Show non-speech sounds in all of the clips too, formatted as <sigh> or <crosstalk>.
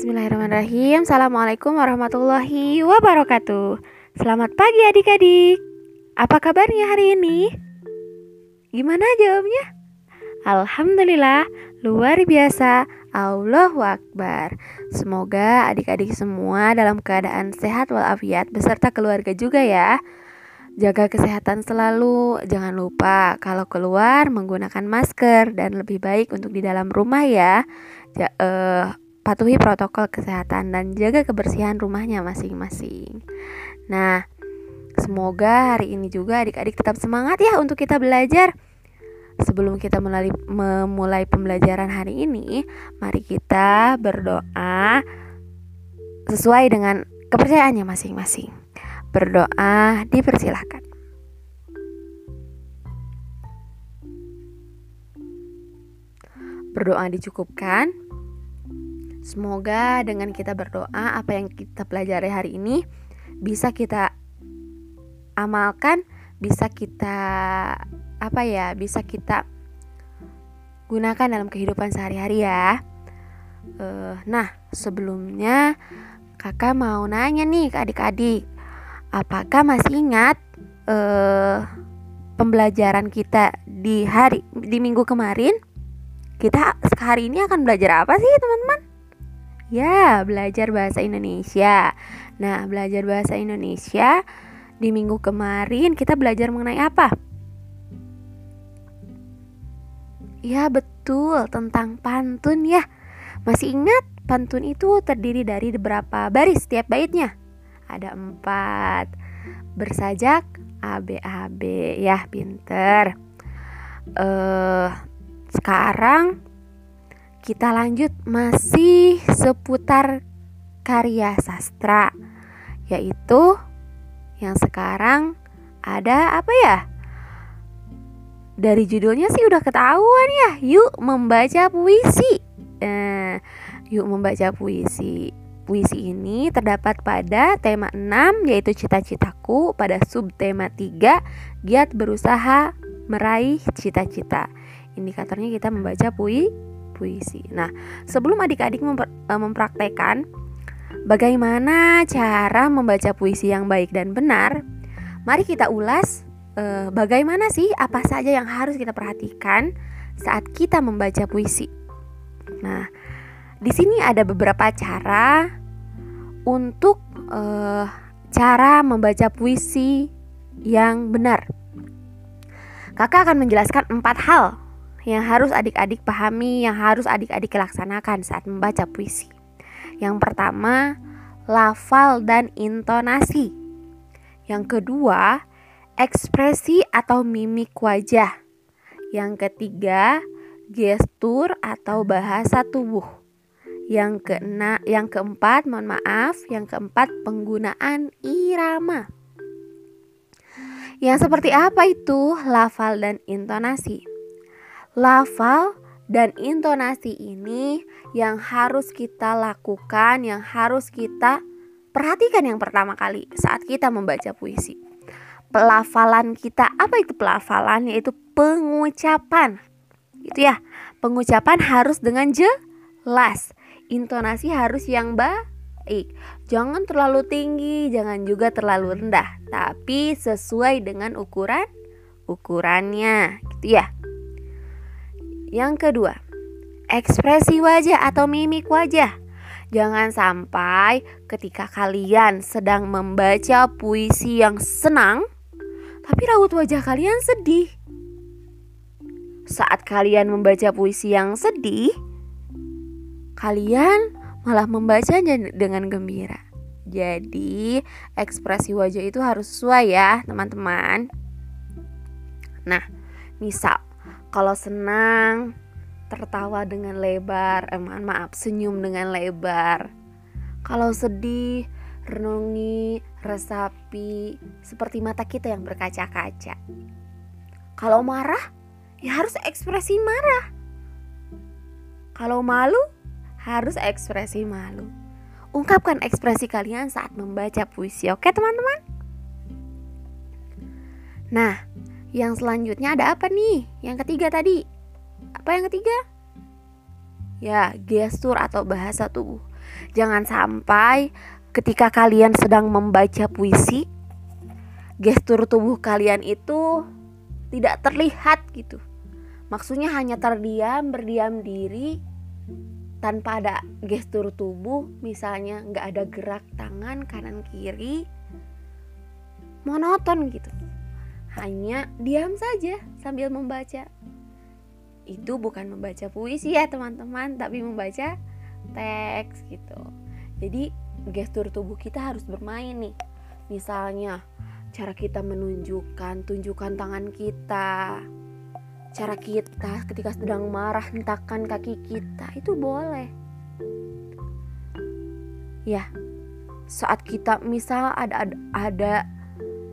Bismillahirrahmanirrahim. Assalamualaikum warahmatullahi wabarakatuh. Selamat pagi adik-adik. Apa kabarnya hari ini? Gimana jawabnya? Alhamdulillah Luar biasa. Allahu Akbar. Semoga adik-adik semua dalam keadaan sehat walafiat Beserta keluarga juga ya. Jaga kesehatan selalu. Jangan lupa kalau keluar menggunakan masker Dan lebih baik untuk di dalam rumah ya. Ja, uh, patuhi protokol kesehatan dan jaga kebersihan rumahnya masing-masing. Nah, semoga hari ini juga adik-adik tetap semangat ya untuk kita belajar. Sebelum kita mulai, memulai pembelajaran hari ini, mari kita berdoa sesuai dengan kepercayaannya masing-masing. Berdoa dipersilahkan. Berdoa dicukupkan, Semoga dengan kita berdoa apa yang kita pelajari hari ini bisa kita amalkan, bisa kita apa ya, bisa kita gunakan dalam kehidupan sehari-hari ya. Uh, nah, sebelumnya kakak mau nanya nih ke adik-adik, apakah masih ingat uh, pembelajaran kita di hari di minggu kemarin? Kita hari ini akan belajar apa sih teman-teman? Ya, belajar bahasa Indonesia. Nah, belajar bahasa Indonesia di minggu kemarin kita belajar mengenai apa? Ya, betul, tentang pantun ya. Masih ingat pantun itu terdiri dari beberapa baris setiap baitnya? Ada empat. Bersajak ABAB ya, pinter. Eh, uh, sekarang kita lanjut masih seputar karya sastra yaitu yang sekarang ada apa ya? Dari judulnya sih udah ketahuan ya. Yuk membaca puisi. Eh, yuk membaca puisi. Puisi ini terdapat pada tema 6 yaitu cita-citaku pada subtema 3 giat berusaha meraih cita-cita. Indikatornya kita membaca puisi puisi. Nah, sebelum adik-adik memper, uh, mempraktekkan bagaimana cara membaca puisi yang baik dan benar, mari kita ulas uh, bagaimana sih apa saja yang harus kita perhatikan saat kita membaca puisi. Nah, di sini ada beberapa cara untuk uh, cara membaca puisi yang benar. Kakak akan menjelaskan empat hal yang harus adik-adik pahami, yang harus adik-adik laksanakan saat membaca puisi. Yang pertama, lafal dan intonasi. Yang kedua, ekspresi atau mimik wajah. Yang ketiga, gestur atau bahasa tubuh. Yang kena, yang keempat, mohon maaf, yang keempat penggunaan irama. Yang seperti apa itu lafal dan intonasi? Lafal dan intonasi ini yang harus kita lakukan, yang harus kita perhatikan yang pertama kali saat kita membaca puisi. Pelafalan kita, apa itu pelafalan? Yaitu pengucapan. Itu ya, pengucapan harus dengan jelas. Intonasi harus yang baik. Jangan terlalu tinggi, jangan juga terlalu rendah, tapi sesuai dengan ukuran ukurannya, gitu ya. Yang kedua, ekspresi wajah atau mimik wajah. Jangan sampai ketika kalian sedang membaca puisi yang senang, tapi raut wajah kalian sedih. Saat kalian membaca puisi yang sedih, kalian malah membacanya dengan gembira. Jadi, ekspresi wajah itu harus sesuai ya, teman-teman. Nah, misal kalau senang tertawa dengan lebar, eh, maaf, senyum dengan lebar. Kalau sedih, renungi, resapi, seperti mata kita yang berkaca-kaca. Kalau marah, ya harus ekspresi marah. Kalau malu, harus ekspresi malu. Ungkapkan ekspresi kalian saat membaca puisi, oke teman-teman? Nah, yang selanjutnya ada apa nih? Yang ketiga tadi. Apa yang ketiga? Ya, gestur atau bahasa tubuh. Jangan sampai ketika kalian sedang membaca puisi, gestur tubuh kalian itu tidak terlihat gitu. Maksudnya hanya terdiam, berdiam diri tanpa ada gestur tubuh, misalnya nggak ada gerak tangan kanan kiri, monoton gitu. Hanya diam saja sambil membaca. Itu bukan membaca puisi ya teman-teman tapi membaca teks gitu. Jadi gestur tubuh kita harus bermain nih. Misalnya cara kita menunjukkan tunjukkan tangan kita. Cara kita ketika sedang marah hentakan kaki kita. Itu boleh. Ya saat kita misal ada ada, ada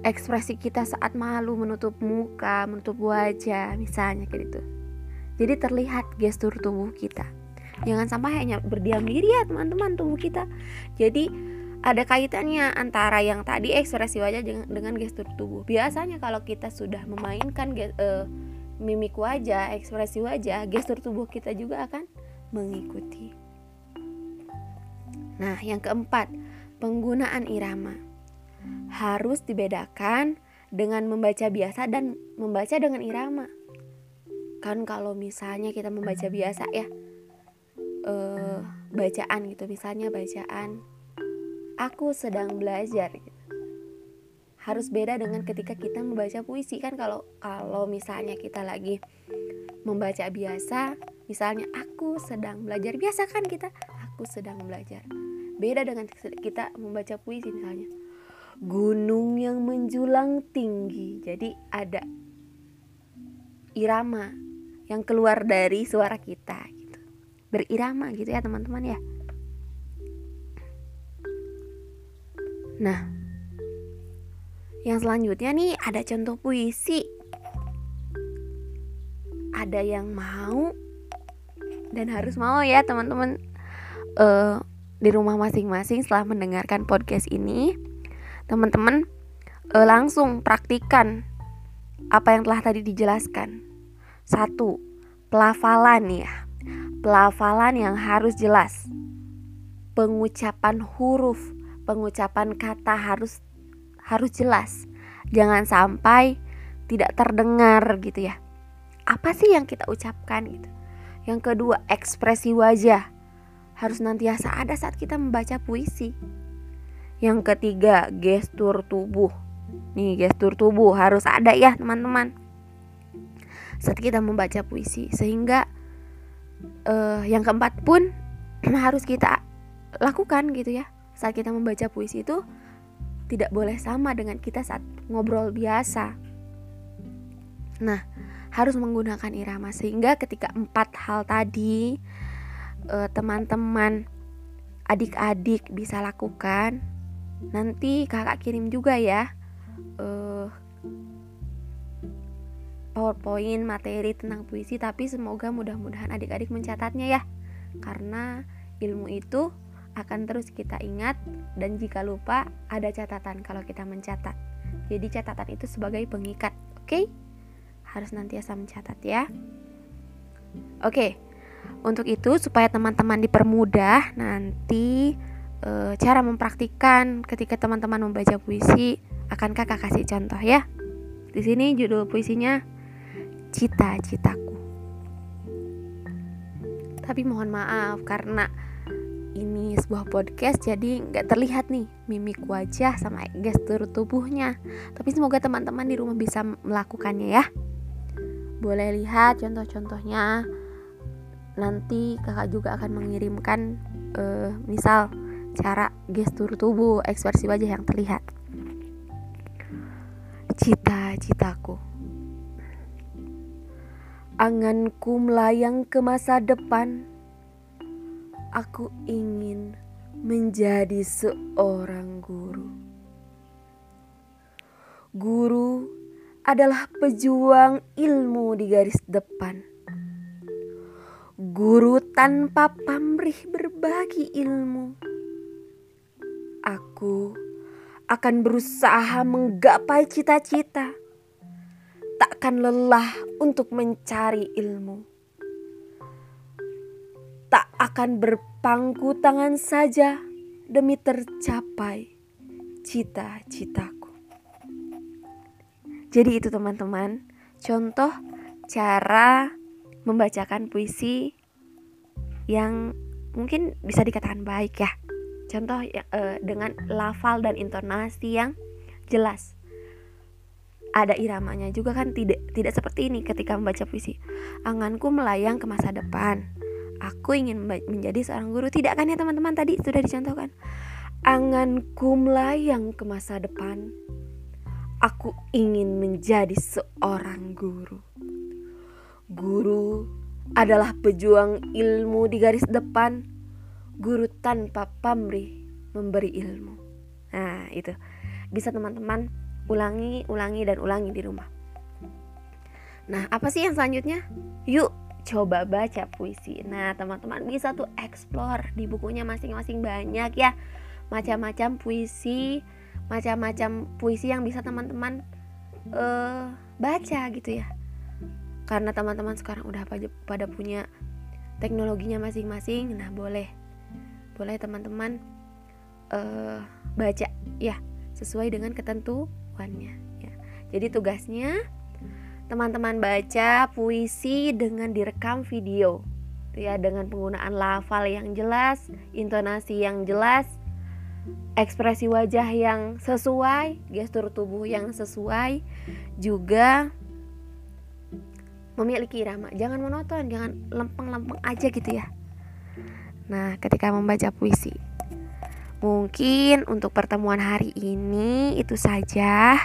ekspresi kita saat malu menutup muka menutup wajah misalnya kayak gitu jadi terlihat gestur tubuh kita. Jangan sampai hanya berdiam diri ya teman-teman tubuh kita. Jadi ada kaitannya antara yang tadi ekspresi wajah dengan gestur tubuh. Biasanya kalau kita sudah memainkan uh, mimik wajah, ekspresi wajah, gestur tubuh kita juga akan mengikuti. Nah, yang keempat, penggunaan irama harus dibedakan dengan membaca biasa dan membaca dengan irama. Kan kalau misalnya kita membaca biasa ya uh, bacaan gitu misalnya bacaan aku sedang belajar gitu. harus beda dengan ketika kita membaca puisi. Kan kalau kalau misalnya kita lagi membaca biasa misalnya aku sedang belajar biasa kan kita aku sedang belajar. Beda dengan kita membaca puisi misalnya gunung yang menjulang tinggi jadi ada irama yang keluar dari suara kita gitu. Berirama gitu ya teman-teman ya. Nah, yang selanjutnya nih ada contoh puisi. Ada yang mau dan harus mau ya teman-teman uh, di rumah masing-masing setelah mendengarkan podcast ini, teman-teman uh, langsung praktikan apa yang telah tadi dijelaskan satu, pelafalan ya. Pelafalan yang harus jelas. Pengucapan huruf, pengucapan kata harus harus jelas. Jangan sampai tidak terdengar gitu ya. Apa sih yang kita ucapkan gitu. Yang kedua, ekspresi wajah harus nantiasa ada saat kita membaca puisi. Yang ketiga, gestur tubuh. Nih, gestur tubuh harus ada ya, teman-teman. Saat kita membaca puisi sehingga uh, yang keempat pun <clears throat> harus kita lakukan gitu ya. Saat kita membaca puisi itu tidak boleh sama dengan kita saat ngobrol biasa. Nah harus menggunakan irama sehingga ketika empat hal tadi uh, teman-teman adik-adik bisa lakukan nanti kakak kirim juga ya uh, PowerPoint materi tentang puisi tapi semoga mudah-mudahan adik-adik mencatatnya ya karena ilmu itu akan terus kita ingat dan jika lupa ada catatan kalau kita mencatat jadi catatan itu sebagai pengikat oke okay? harus nantiasa mencatat ya oke okay. untuk itu supaya teman-teman dipermudah nanti e, cara mempraktikkan ketika teman-teman membaca puisi akan kakak kasih contoh ya di sini judul puisinya cita-citaku. Tapi mohon maaf karena ini sebuah podcast jadi nggak terlihat nih mimik wajah sama gestur tubuhnya. Tapi semoga teman-teman di rumah bisa melakukannya ya. Boleh lihat contoh-contohnya. Nanti kakak juga akan mengirimkan uh, misal cara gestur tubuh, ekspresi wajah yang terlihat. Cita-citaku Anganku melayang ke masa depan. Aku ingin menjadi seorang guru. Guru adalah pejuang ilmu di garis depan. Guru tanpa pamrih berbagi ilmu. Aku akan berusaha menggapai cita-cita takkan lelah untuk mencari ilmu. Tak akan berpikir pangku tangan saja demi tercapai cita-citaku. Jadi itu teman-teman, contoh cara membacakan puisi yang mungkin bisa dikatakan baik ya. Contoh eh, dengan lafal dan intonasi yang jelas. Ada iramanya juga kan tidak tidak seperti ini ketika membaca puisi. Anganku melayang ke masa depan. Aku ingin menjadi seorang guru. Tidak kan ya teman-teman tadi sudah dicontohkan. Anganku melayang ke masa depan. Aku ingin menjadi seorang guru. Guru adalah pejuang ilmu di garis depan. Guru tanpa pamrih memberi ilmu. Nah, itu. Bisa teman-teman ulangi, ulangi dan ulangi di rumah. Nah, apa sih yang selanjutnya? Yuk coba baca puisi. Nah, teman-teman bisa tuh explore di bukunya masing-masing banyak ya. Macam-macam puisi, macam-macam puisi yang bisa teman-teman uh, baca gitu ya karena teman-teman sekarang udah pada punya teknologinya masing-masing nah boleh boleh teman-teman uh, baca ya sesuai dengan ketentuannya ya. Jadi tugasnya teman-teman baca puisi dengan direkam video ya dengan penggunaan lafal yang jelas intonasi yang jelas ekspresi wajah yang sesuai gestur tubuh yang sesuai juga memiliki irama. Jangan monoton jangan lempeng-lempeng aja gitu ya nah ketika membaca puisi mungkin untuk pertemuan hari ini itu saja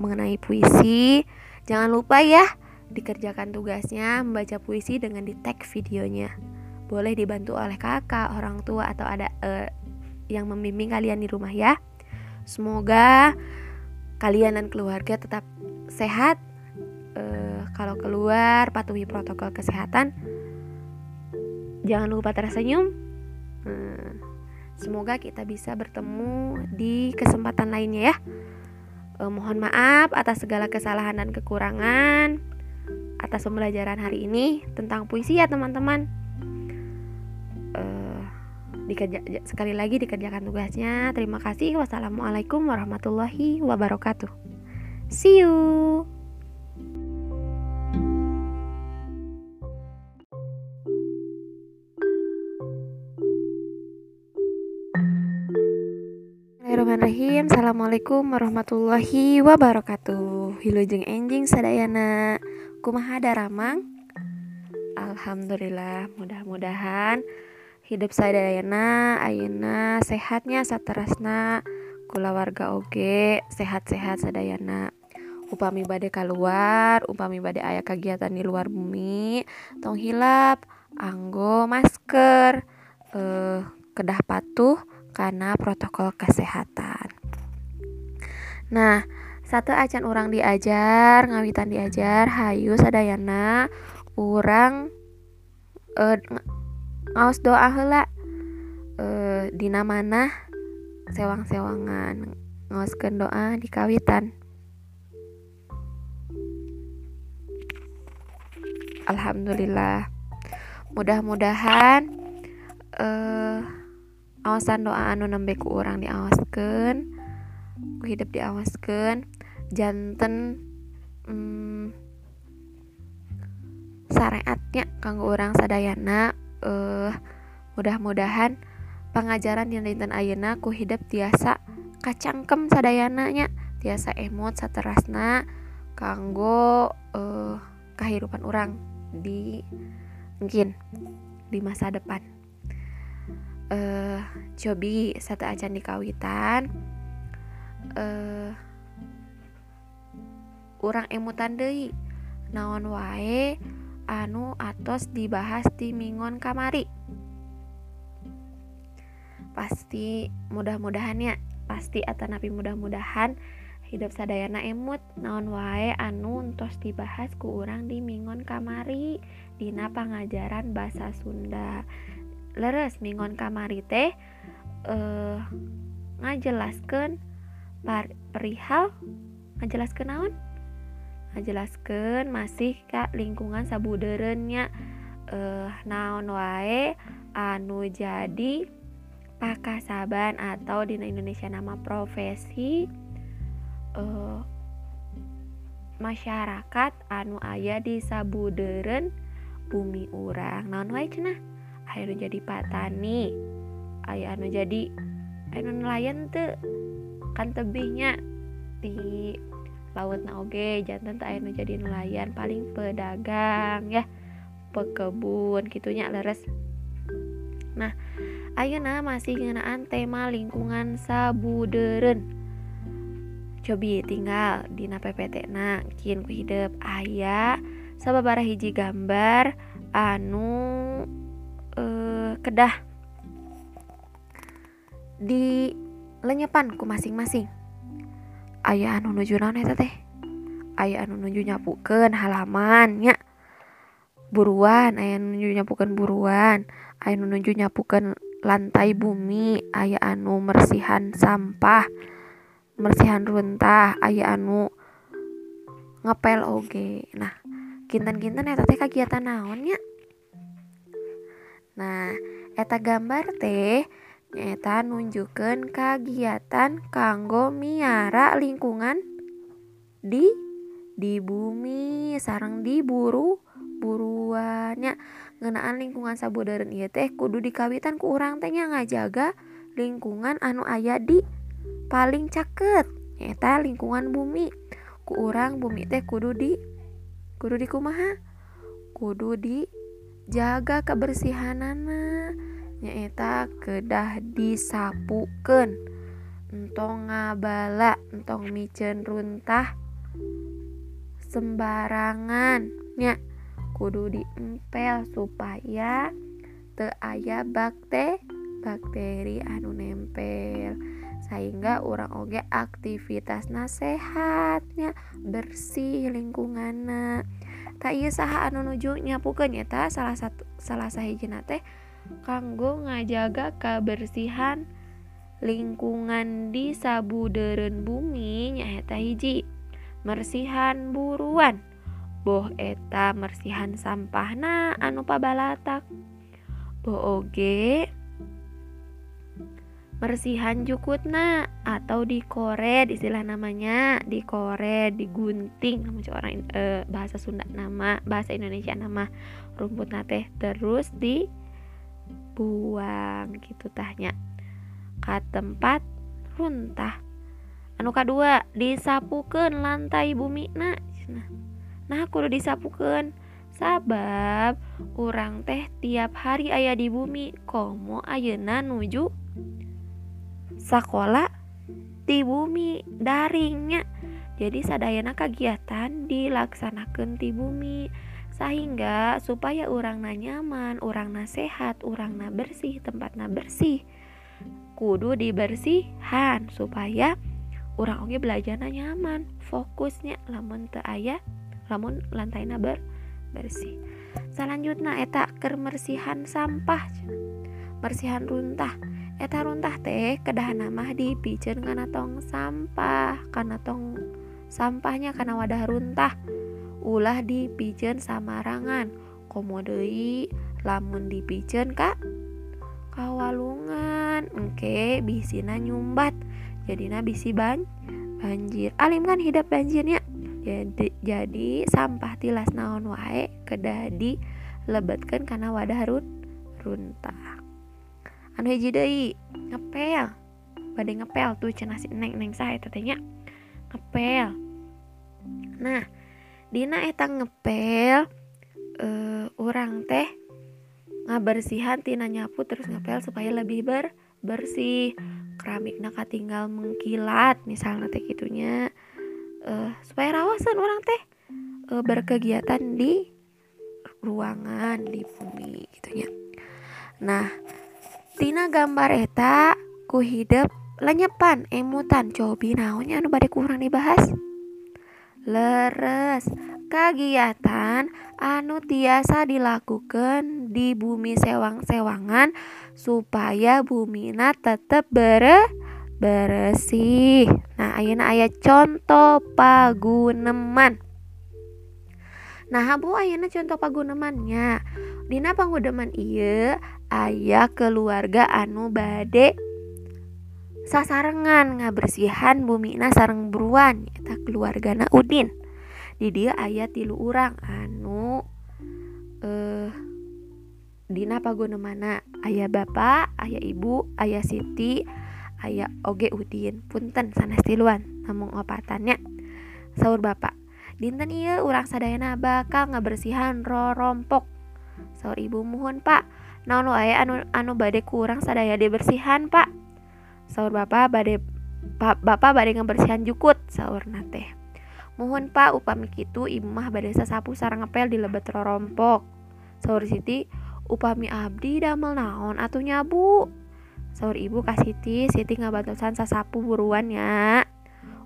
mengenai puisi jangan lupa ya dikerjakan tugasnya membaca puisi dengan di tag videonya boleh dibantu oleh kakak orang tua atau ada uh, yang membimbing kalian di rumah ya semoga kalian dan keluarga tetap sehat kalau keluar, patuhi protokol kesehatan. Jangan lupa tersenyum. Hmm, semoga kita bisa bertemu di kesempatan lainnya ya. Eh, mohon maaf atas segala kesalahan dan kekurangan atas pembelajaran hari ini tentang puisi ya teman-teman. Eh, sekali lagi dikerjakan tugasnya. Terima kasih. Wassalamualaikum warahmatullahi wabarakatuh. See you. Assalamualaikum warahmatullahi wabarakatuh. Hilujeng enjing sadayana. Kumaha daramang Alhamdulillah Mudah-mudahan Hidup sadayana Ayana sehatnya saterasna Kula warga oge Sehat-sehat sadayana. Upami bade keluar Upami bade ayah kegiatan di luar bumi Tong hilap Anggo masker eh, Kedah patuh karena protokol kesehatan. Nah, satu acan orang diajar, ngawitan diajar, hayu sadayana orang uh, ngaos doa heula uh, dina mana sewang-sewangan ngaoskeun doa di kawitan. Alhamdulillah. Mudah-mudahan uh, awasan doa anu nembe ku diawaskan ku hidup diawaskan janten hmm, syariatnya kanggo orang sadayana uh, mudah-mudahan pengajaran yang dinten ayeuna ku hidup tiasa kacangkem sadayananya tiasa emot saterasna kanggo uh, kehidupan orang di mungkin di masa depan. Uh, cobi satu acan di kawitan uh, orang emutan deui naon wae anu atos dibahas di mingon kamari. Pasti mudah-mudahannya pasti atau napi mudah-mudahan hidup sadayana emut. Naon wae anu entos dibahas ku orang di mingon kamari. Dina pangajaran bahasa Sunda. Leres mingon kamari teh uh, ngajelaskan par, perihal ngajelaskan naon? Ngajelaskan masih kak lingkungan sabuderennya eh naon wae anu jadi pakasaban atau di Indonesia nama profesi eh masyarakat anu ayah di sabuderen bumi urang. Naon wae cenah? Aya jadi patani aya anu jadi anu nelayan tuh kan tebihnya di laut na oge jantan tak anu jadi nelayan paling pedagang ya pekebun gitunya leres. Nah ayeuna masih ngenaan tema lingkungan sabuderen. Cobi tinggal di PPT na kin ku hidup ayah sababara hiji gambar anu eh, kedah. Di lenyepan ku masing-masing. Ayah anu nuju naon eta teh? Ayah anu nuju nyapukeun halamannya buruan ayah anu nuju nyapukeun buruan. Ayah anu nuju nyapukeun lantai bumi ayah anu mersihan sampah mersihan runtah ayah anu ngepel oge. Nah kinten-kinten eta teh kegiatan naonnya nah eta gambar teh Eta nunjukkan kagiatan kanggo miara lingkungan di di bumi sarang diburu buruannya. Ngenaan lingkungan sabodaren ieu teh kudu dikawitan ku urang tehnya ngajaga lingkungan anu aya di paling caket eta lingkungan bumi. Ku urang bumi teh kudu di kudu di kumaha? Kudu dijaga kebersihanana nyaeta kedah disapuken entong ngabala entong micen runtah sembarangan. Nya kudu diempel supaya te aya bakte bakteri anu nempel sehingga orang oge aktivitas nasehatnya bersih lingkunganna tak iya saha anu nuju nyapukeun eta salah satu salah sahijina teh kanggo ngajaga kebersihan lingkungan di sabuderen bumi nyaeta hiji. Mersihan buruan. Boh eta mersihan sampahna anu pabalatak. Boh oge mersihan jukutna atau dikoret istilah namanya dikoret digunting nama orang e, bahasa Sunda nama bahasa Indonesia nama. Rumput nate terus di buang gitu tanya. Ke tempat runtah. Anu kedua disapukan lantai bumi nah nah kudu disapukan sabab orang teh tiap hari ayah di bumi. Komo ayeuna nuju sekolah di bumi daringnya. Jadi sadayana kegiatan dilaksanakan di bumi sehingga supaya orang na nyaman orang na sehat orang na bersih tempat na bersih kudu dibersihan supaya orang oke belajar na nyaman fokusnya lamun te ayah lamun lantai na ber bersih. Selanjutnya eta kemersihan sampah. Bersihan runtah. Eta runtah teh kedah nama dipijen karena tong sampah karena tong sampahnya karena wadah runtah ulah dipijen samarangan. Komodei lamun dipijen kak? Kawalungan. Engke bisina nyumbat. Jadi bisi ban banjir. Alim kan hidup banjirnya jadi jadi sampah tilas naon wae? Kedah dilebetkan karena wadah run runtah. Anu hiji deui ngepel. Pada ngepel tuh cenah si neng neng saya tetenya ngepel. Nah Dina eta ngepel uh, orang teh ngabersihan tina nyapu terus ngepel supaya lebih ber bersih. Keramik nak tinggal mengkilat misalnya teh gitunya uh, supaya rawasan orang teh uh, berkegiatan di ruangan di bumi gitunya nah tina gambar eta ku hidup lenyepan emutan cobi naonnya anu badai kurang dibahas leres. Kegiatan anu tiasa dilakukan di bumi sewang-sewangan supaya bumina tetap ber bersih nah ayeuna aya contoh paguneman. Nah bu ayeuna contoh pagunemannya. Dina pangudeman iya ayah keluarga anu bade sasarengan ngabersihan bumina sareng buruan eta keluargana Udin. Di dia ayat tilu urang anu eh Dina pagunemana. Ayah bapak ayah ibu ayah Siti ayah oge Udin. Punten sanes tiluan namun opatannya. Sahur bapak dinten iya urang sadayana bakal ngabersihan rorompok sahur ibu mohon pak. Naon wae anu anu bade kurang sadaya dibersihan pak sahur bapak bade pa, bapak bade ngabersihan jukut sahur nate. Mohon pak upami kitu ibu mah bade sasapu sarang ngepel di lebet rorompok sahur siti upami abdi damel naon atuh nyabu sahur ibu ka Siti Siti ngabantosan sasapu buruan ya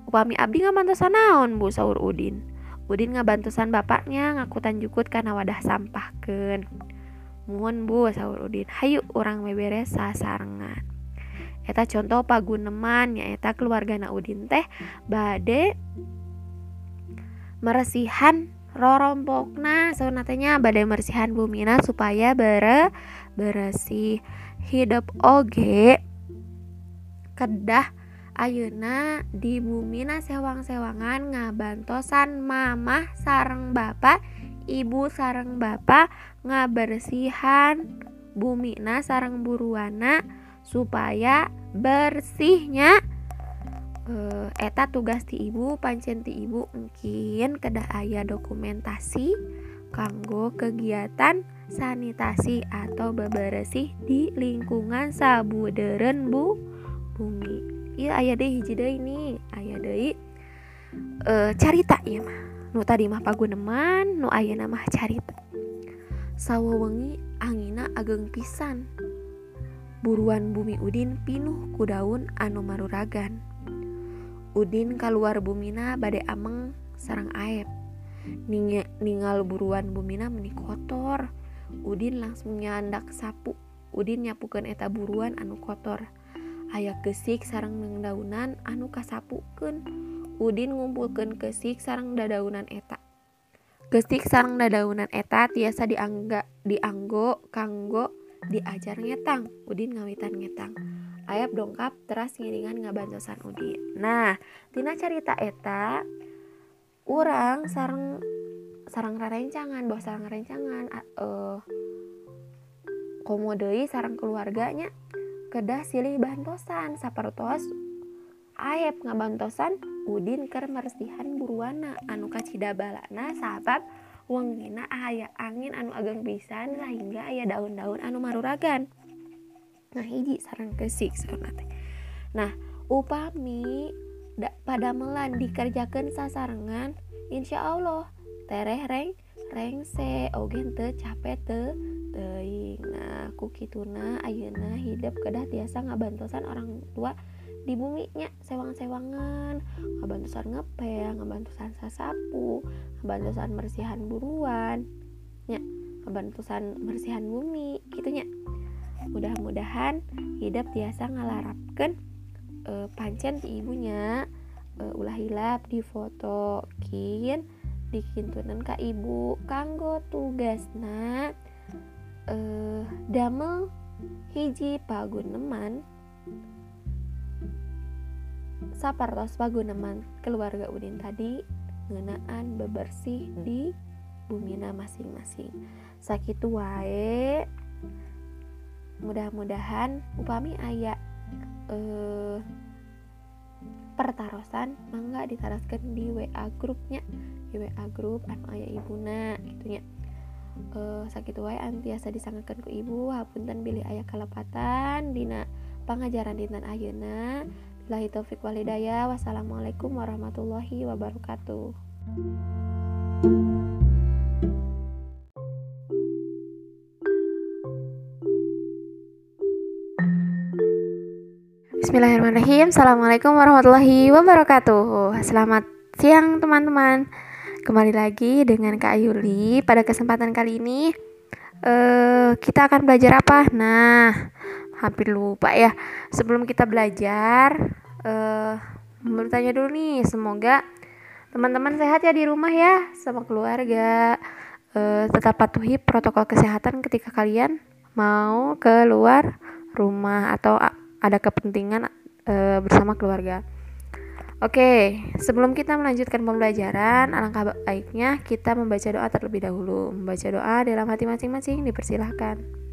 upami abdi ngabantosan naon bu sahur Udin? Udin ngabantosan bapaknya ngakutan jukut karena wadah sampah ken mohon bu sahur Udin. Hayu orang beberes sasarengan eta contoh paguneman ya eta keluarga na Udin teh bade meresihan rorompokna. Saunatenya badai meresihan bumina supaya bere bersih hidup oge. Kedah Ayeuna di bumina sewang-sewangan ngabantosan mamah sareng bapak ibu sareng bapak ngabersihan bumina sarang buruana supaya bersihnya uh, eta tugas ti ibu pancen ti ibu mungkin kedah ayah dokumentasi kanggo kegiatan sanitasi atau bebersih di lingkungan sabuderen bu. Bumi. Iya ayah deh hiji deh ini ayah deh uh, carita ya mah. Nu tadi mah paguneman nu aya nama carita. Sawawengi angina ageng pisan buruan bumi Udin pinuh ku daun anu maruragan. Udin keluar bumina bade ameng sarang aep. Ning ningal buruan bumina meni kotor. Udin langsung nyandak sapu. Udin nyapukan eta buruan anu kotor. Aya gesik sarang neng daunan anu kasapuken Udin ngumpulkan kesik sarang dadaunan eta. Gesik sarang dadaunan eta tiasa diangga dianggo kanggo diajar ngetang Udin ngawitan ngetang. Ayap dongkap teras ngiringan ngabantosan Udin. Nah tina cerita eta orang sarang sarang rarencangan bahwa sarang rarencangan uh, komodei sarang keluarganya. Kedah silih bantosan sapertos ayep ngabantosan Udin ker mersihan buruana anu kacida balana sabab wengina aya angin anu ageng pisan sehingga aya daun-daun anu maruragan. Nah hiji sarang kesik teh nah upami da, pada melan dikerjakan sasarengan insya Allah tereh reng rengse ogen te capek te teuing. Nah kukituna ayeuna hidup kedah tiasa ngabantosan orang tua di buminya sewang-sewangan. Ngabantusan ngepel ngabantusan sasapu ngabantusan bersihan buruan ya ngabantusan bersihan bumi gitunya mudah-mudahan hidup biasa ngalarapkan e, pancen di ibunya e, ulah hilap di foto kin dikintunan ka ibu kanggo tugasna eh damel hiji paguneman sapartos paguneman keluarga Udin tadi ngenaan bebersih di bumina masing-masing. Sakit wae. Mudah-mudahan upami ayah eh, pertarosan mangga ditaraskan di WA grupnya di WA grup anu ayah ibuna gitunya. Uh, sakit wae antiasa disangakan ku ibu hapunten bilih ayah kalepatan dina pangajaran dinten ayeuna Billahi taufik walhidayah. Wassalamualaikum warahmatullahi wabarakatuh. Bismillahirrahmanirrahim Assalamualaikum warahmatullahi wabarakatuh Selamat siang teman-teman Kembali lagi dengan Kak Yuli Pada kesempatan kali ini uh, Kita akan belajar apa? Nah hampir lupa ya sebelum kita belajar uh, bertanya dulu nih semoga teman-teman sehat ya di rumah ya sama keluarga uh, tetap patuhi protokol kesehatan ketika kalian mau keluar rumah atau ada kepentingan uh, bersama keluarga. Oke, sebelum kita melanjutkan pembelajaran, alangkah baiknya kita membaca doa terlebih dahulu. Membaca doa dalam hati masing-masing dipersilahkan.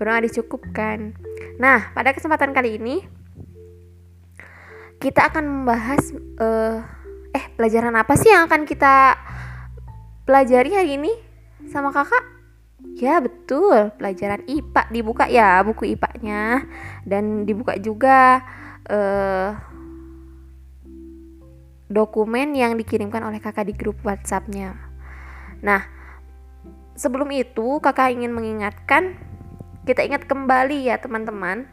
Berdoa dicukupkan. Nah, pada kesempatan kali ini kita akan membahas uh, eh pelajaran apa sih yang akan kita pelajari hari ini sama kakak? Ya betul, pelajaran IPA dibuka ya buku IPA-nya dan dibuka juga uh, dokumen yang dikirimkan oleh kakak di grup WhatsApp-nya. Nah, sebelum itu kakak ingin mengingatkan kita ingat kembali ya teman-teman.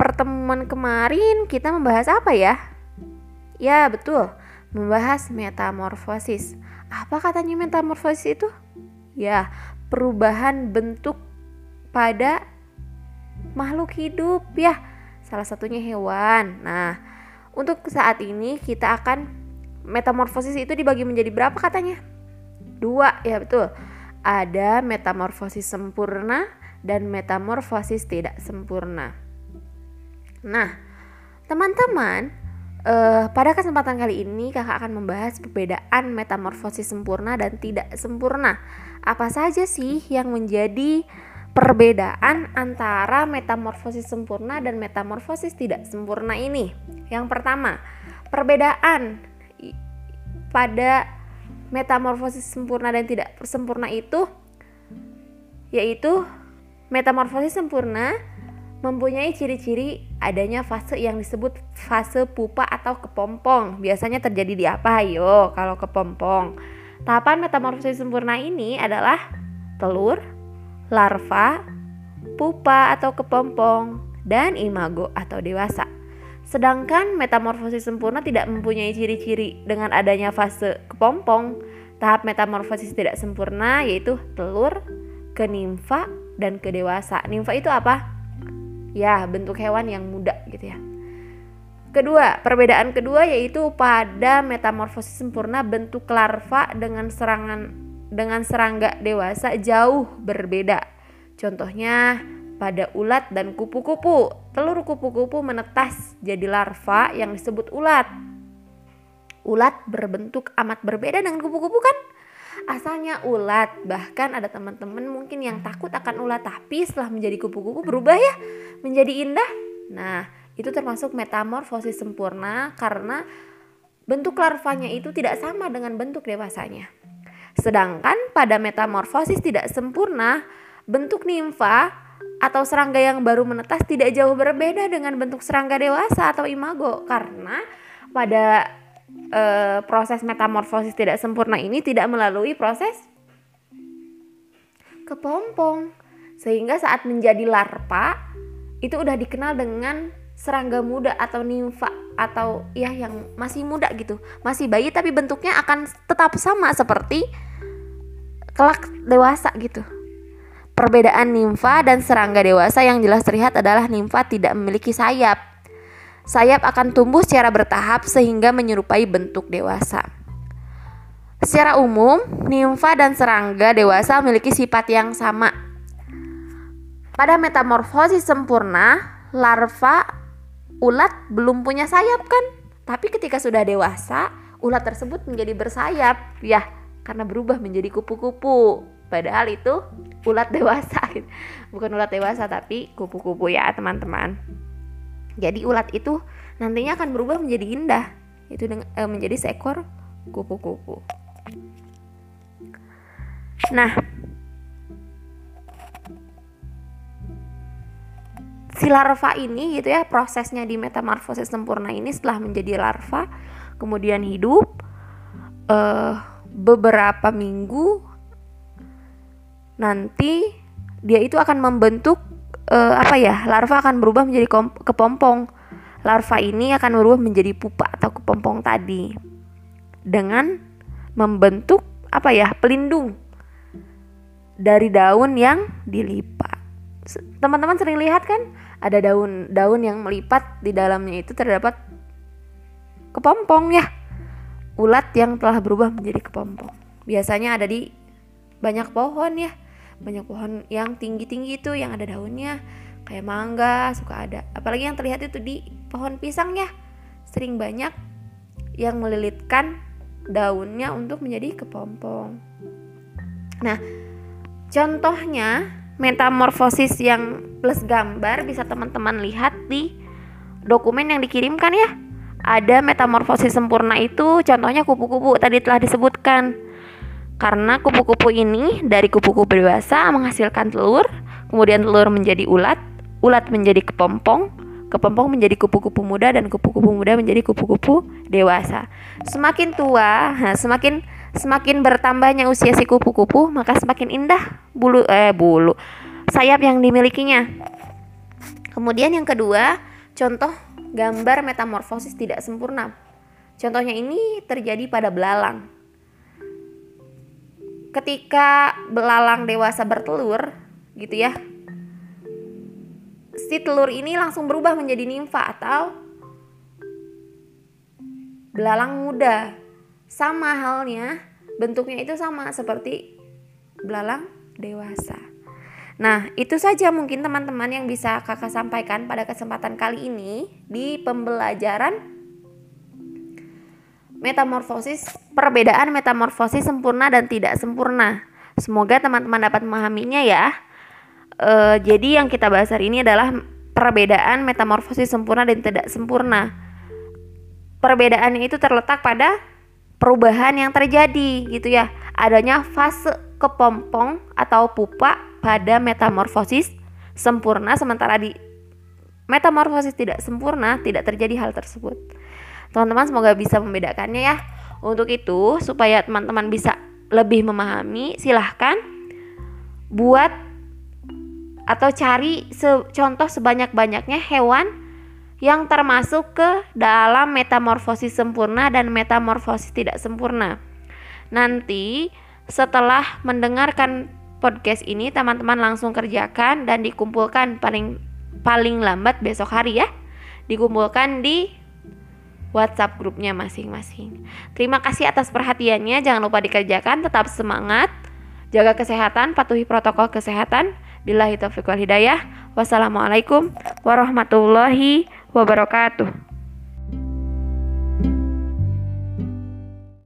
Pertemuan kemarin kita membahas apa ya? Ya, betul. Membahas metamorfosis. Apa katanya metamorfosis itu? Ya, perubahan bentuk pada makhluk hidup ya salah satunya hewan. Nah, untuk saat ini kita akan metamorfosis itu dibagi menjadi berapa katanya? Dua, ya betul. Ada metamorfosis sempurna dan metamorfosis tidak sempurna. Nah, teman-teman, uh, pada kesempatan kali ini kakak akan membahas perbedaan metamorfosis sempurna dan tidak sempurna. Apa saja sih yang menjadi perbedaan antara metamorfosis sempurna dan metamorfosis tidak sempurna ini. Yang pertama, perbedaan pada metamorfosis sempurna dan tidak sempurna itu yaitu metamorfosis sempurna mempunyai ciri-ciri adanya fase yang disebut fase pupa atau kepompong. Biasanya terjadi di apa? Ayo, kalau kepompong. Tahapan metamorfosis sempurna ini adalah telur, larva, pupa atau kepompong, dan imago atau dewasa. Sedangkan metamorfosis sempurna tidak mempunyai ciri-ciri dengan adanya fase kepompong. Tahap metamorfosis tidak sempurna yaitu telur, ke nimfa, dan ke dewasa. Nimfa itu apa? Ya, bentuk hewan yang muda gitu ya. Kedua, perbedaan kedua yaitu pada metamorfosis sempurna bentuk larva dengan serangan dengan serangga dewasa jauh berbeda. Contohnya pada ulat dan kupu-kupu. Telur kupu-kupu menetas jadi larva yang disebut ulat. Ulat berbentuk amat berbeda dengan kupu-kupu kan? Asalnya ulat, bahkan ada teman-teman mungkin yang takut akan ulat tapi setelah menjadi kupu-kupu berubah ya menjadi indah. Nah, itu termasuk metamorfosis sempurna karena bentuk larvanya itu tidak sama dengan bentuk dewasanya. Sedangkan pada metamorfosis tidak sempurna, bentuk nimfa atau serangga yang baru menetas tidak jauh berbeda dengan bentuk serangga dewasa atau imago karena pada e, proses metamorfosis tidak sempurna ini tidak melalui proses kepompong sehingga saat menjadi larva itu udah dikenal dengan serangga muda atau nimfa atau ya yang masih muda gitu masih bayi tapi bentuknya akan tetap sama seperti kelak dewasa gitu. Perbedaan nimfa dan serangga dewasa yang jelas terlihat adalah nimfa tidak memiliki sayap. Sayap akan tumbuh secara bertahap sehingga menyerupai bentuk dewasa. Secara umum, nimfa dan serangga dewasa memiliki sifat yang sama. Pada metamorfosis sempurna, larva ulat belum punya sayap kan? Tapi ketika sudah dewasa, ulat tersebut menjadi bersayap. Ya, karena berubah menjadi kupu-kupu. Padahal itu ulat <laughs> dewasa, bukan ulat dewasa tapi kupu-kupu ya teman-teman. Jadi ulat itu nantinya akan berubah menjadi indah, itu dengan, e, menjadi seekor kupu-kupu. Nah, si larva ini gitu ya prosesnya di metamorfosis sempurna ini setelah menjadi larva kemudian hidup uh, beberapa minggu nanti dia itu akan membentuk uh, apa ya larva akan berubah menjadi kepompong. Larva ini akan berubah menjadi pupa atau kepompong tadi. Dengan membentuk apa ya pelindung dari daun yang dilipat. Teman-teman sering lihat kan ada daun-daun yang melipat di dalamnya itu terdapat kepompong ya. Ulat yang telah berubah menjadi kepompong. Biasanya ada di banyak pohon ya, banyak pohon yang tinggi-tinggi itu yang ada daunnya kayak mangga suka ada. Apalagi yang terlihat itu di pohon pisang ya, sering banyak yang melilitkan daunnya untuk menjadi kepompong. Nah, contohnya metamorfosis yang plus gambar bisa teman-teman lihat di dokumen yang dikirimkan ya ada metamorfosis sempurna itu contohnya kupu-kupu tadi telah disebutkan. Karena kupu-kupu ini dari kupu-kupu dewasa menghasilkan telur, kemudian telur menjadi ulat, ulat menjadi kepompong, kepompong menjadi kupu-kupu muda dan kupu-kupu muda menjadi kupu-kupu dewasa. Semakin tua, semakin semakin bertambahnya usia si kupu-kupu, maka semakin indah bulu eh bulu sayap yang dimilikinya. Kemudian yang kedua, contoh gambar metamorfosis tidak sempurna. Contohnya ini terjadi pada belalang. Ketika belalang dewasa bertelur, gitu ya. Si telur ini langsung berubah menjadi nimfa atau belalang muda. Sama halnya, bentuknya itu sama seperti belalang dewasa. Nah, itu saja mungkin teman-teman yang bisa kakak sampaikan pada kesempatan kali ini di pembelajaran metamorfosis, perbedaan metamorfosis sempurna dan tidak sempurna. Semoga teman-teman dapat memahaminya ya. E, jadi yang kita bahas hari ini adalah perbedaan metamorfosis sempurna dan tidak sempurna. Perbedaannya itu terletak pada perubahan yang terjadi gitu ya. Adanya fase kepompong atau pupa pada metamorfosis sempurna sementara di metamorfosis tidak sempurna tidak terjadi hal tersebut. Teman-teman semoga bisa membedakannya ya. Untuk itu supaya teman-teman bisa lebih memahami silahkan buat atau cari se contoh sebanyak-banyaknya hewan yang termasuk ke dalam metamorfosis sempurna dan metamorfosis tidak sempurna. Nanti setelah mendengarkan podcast ini teman-teman langsung kerjakan dan dikumpulkan paling paling lambat besok hari ya. Dikumpulkan di WhatsApp grupnya masing-masing. Terima kasih atas perhatiannya. Jangan lupa dikerjakan, tetap semangat, jaga kesehatan, patuhi protokol kesehatan. Billahi taufiq wal hidayah. Wassalamualaikum warahmatullahi wabarakatuh.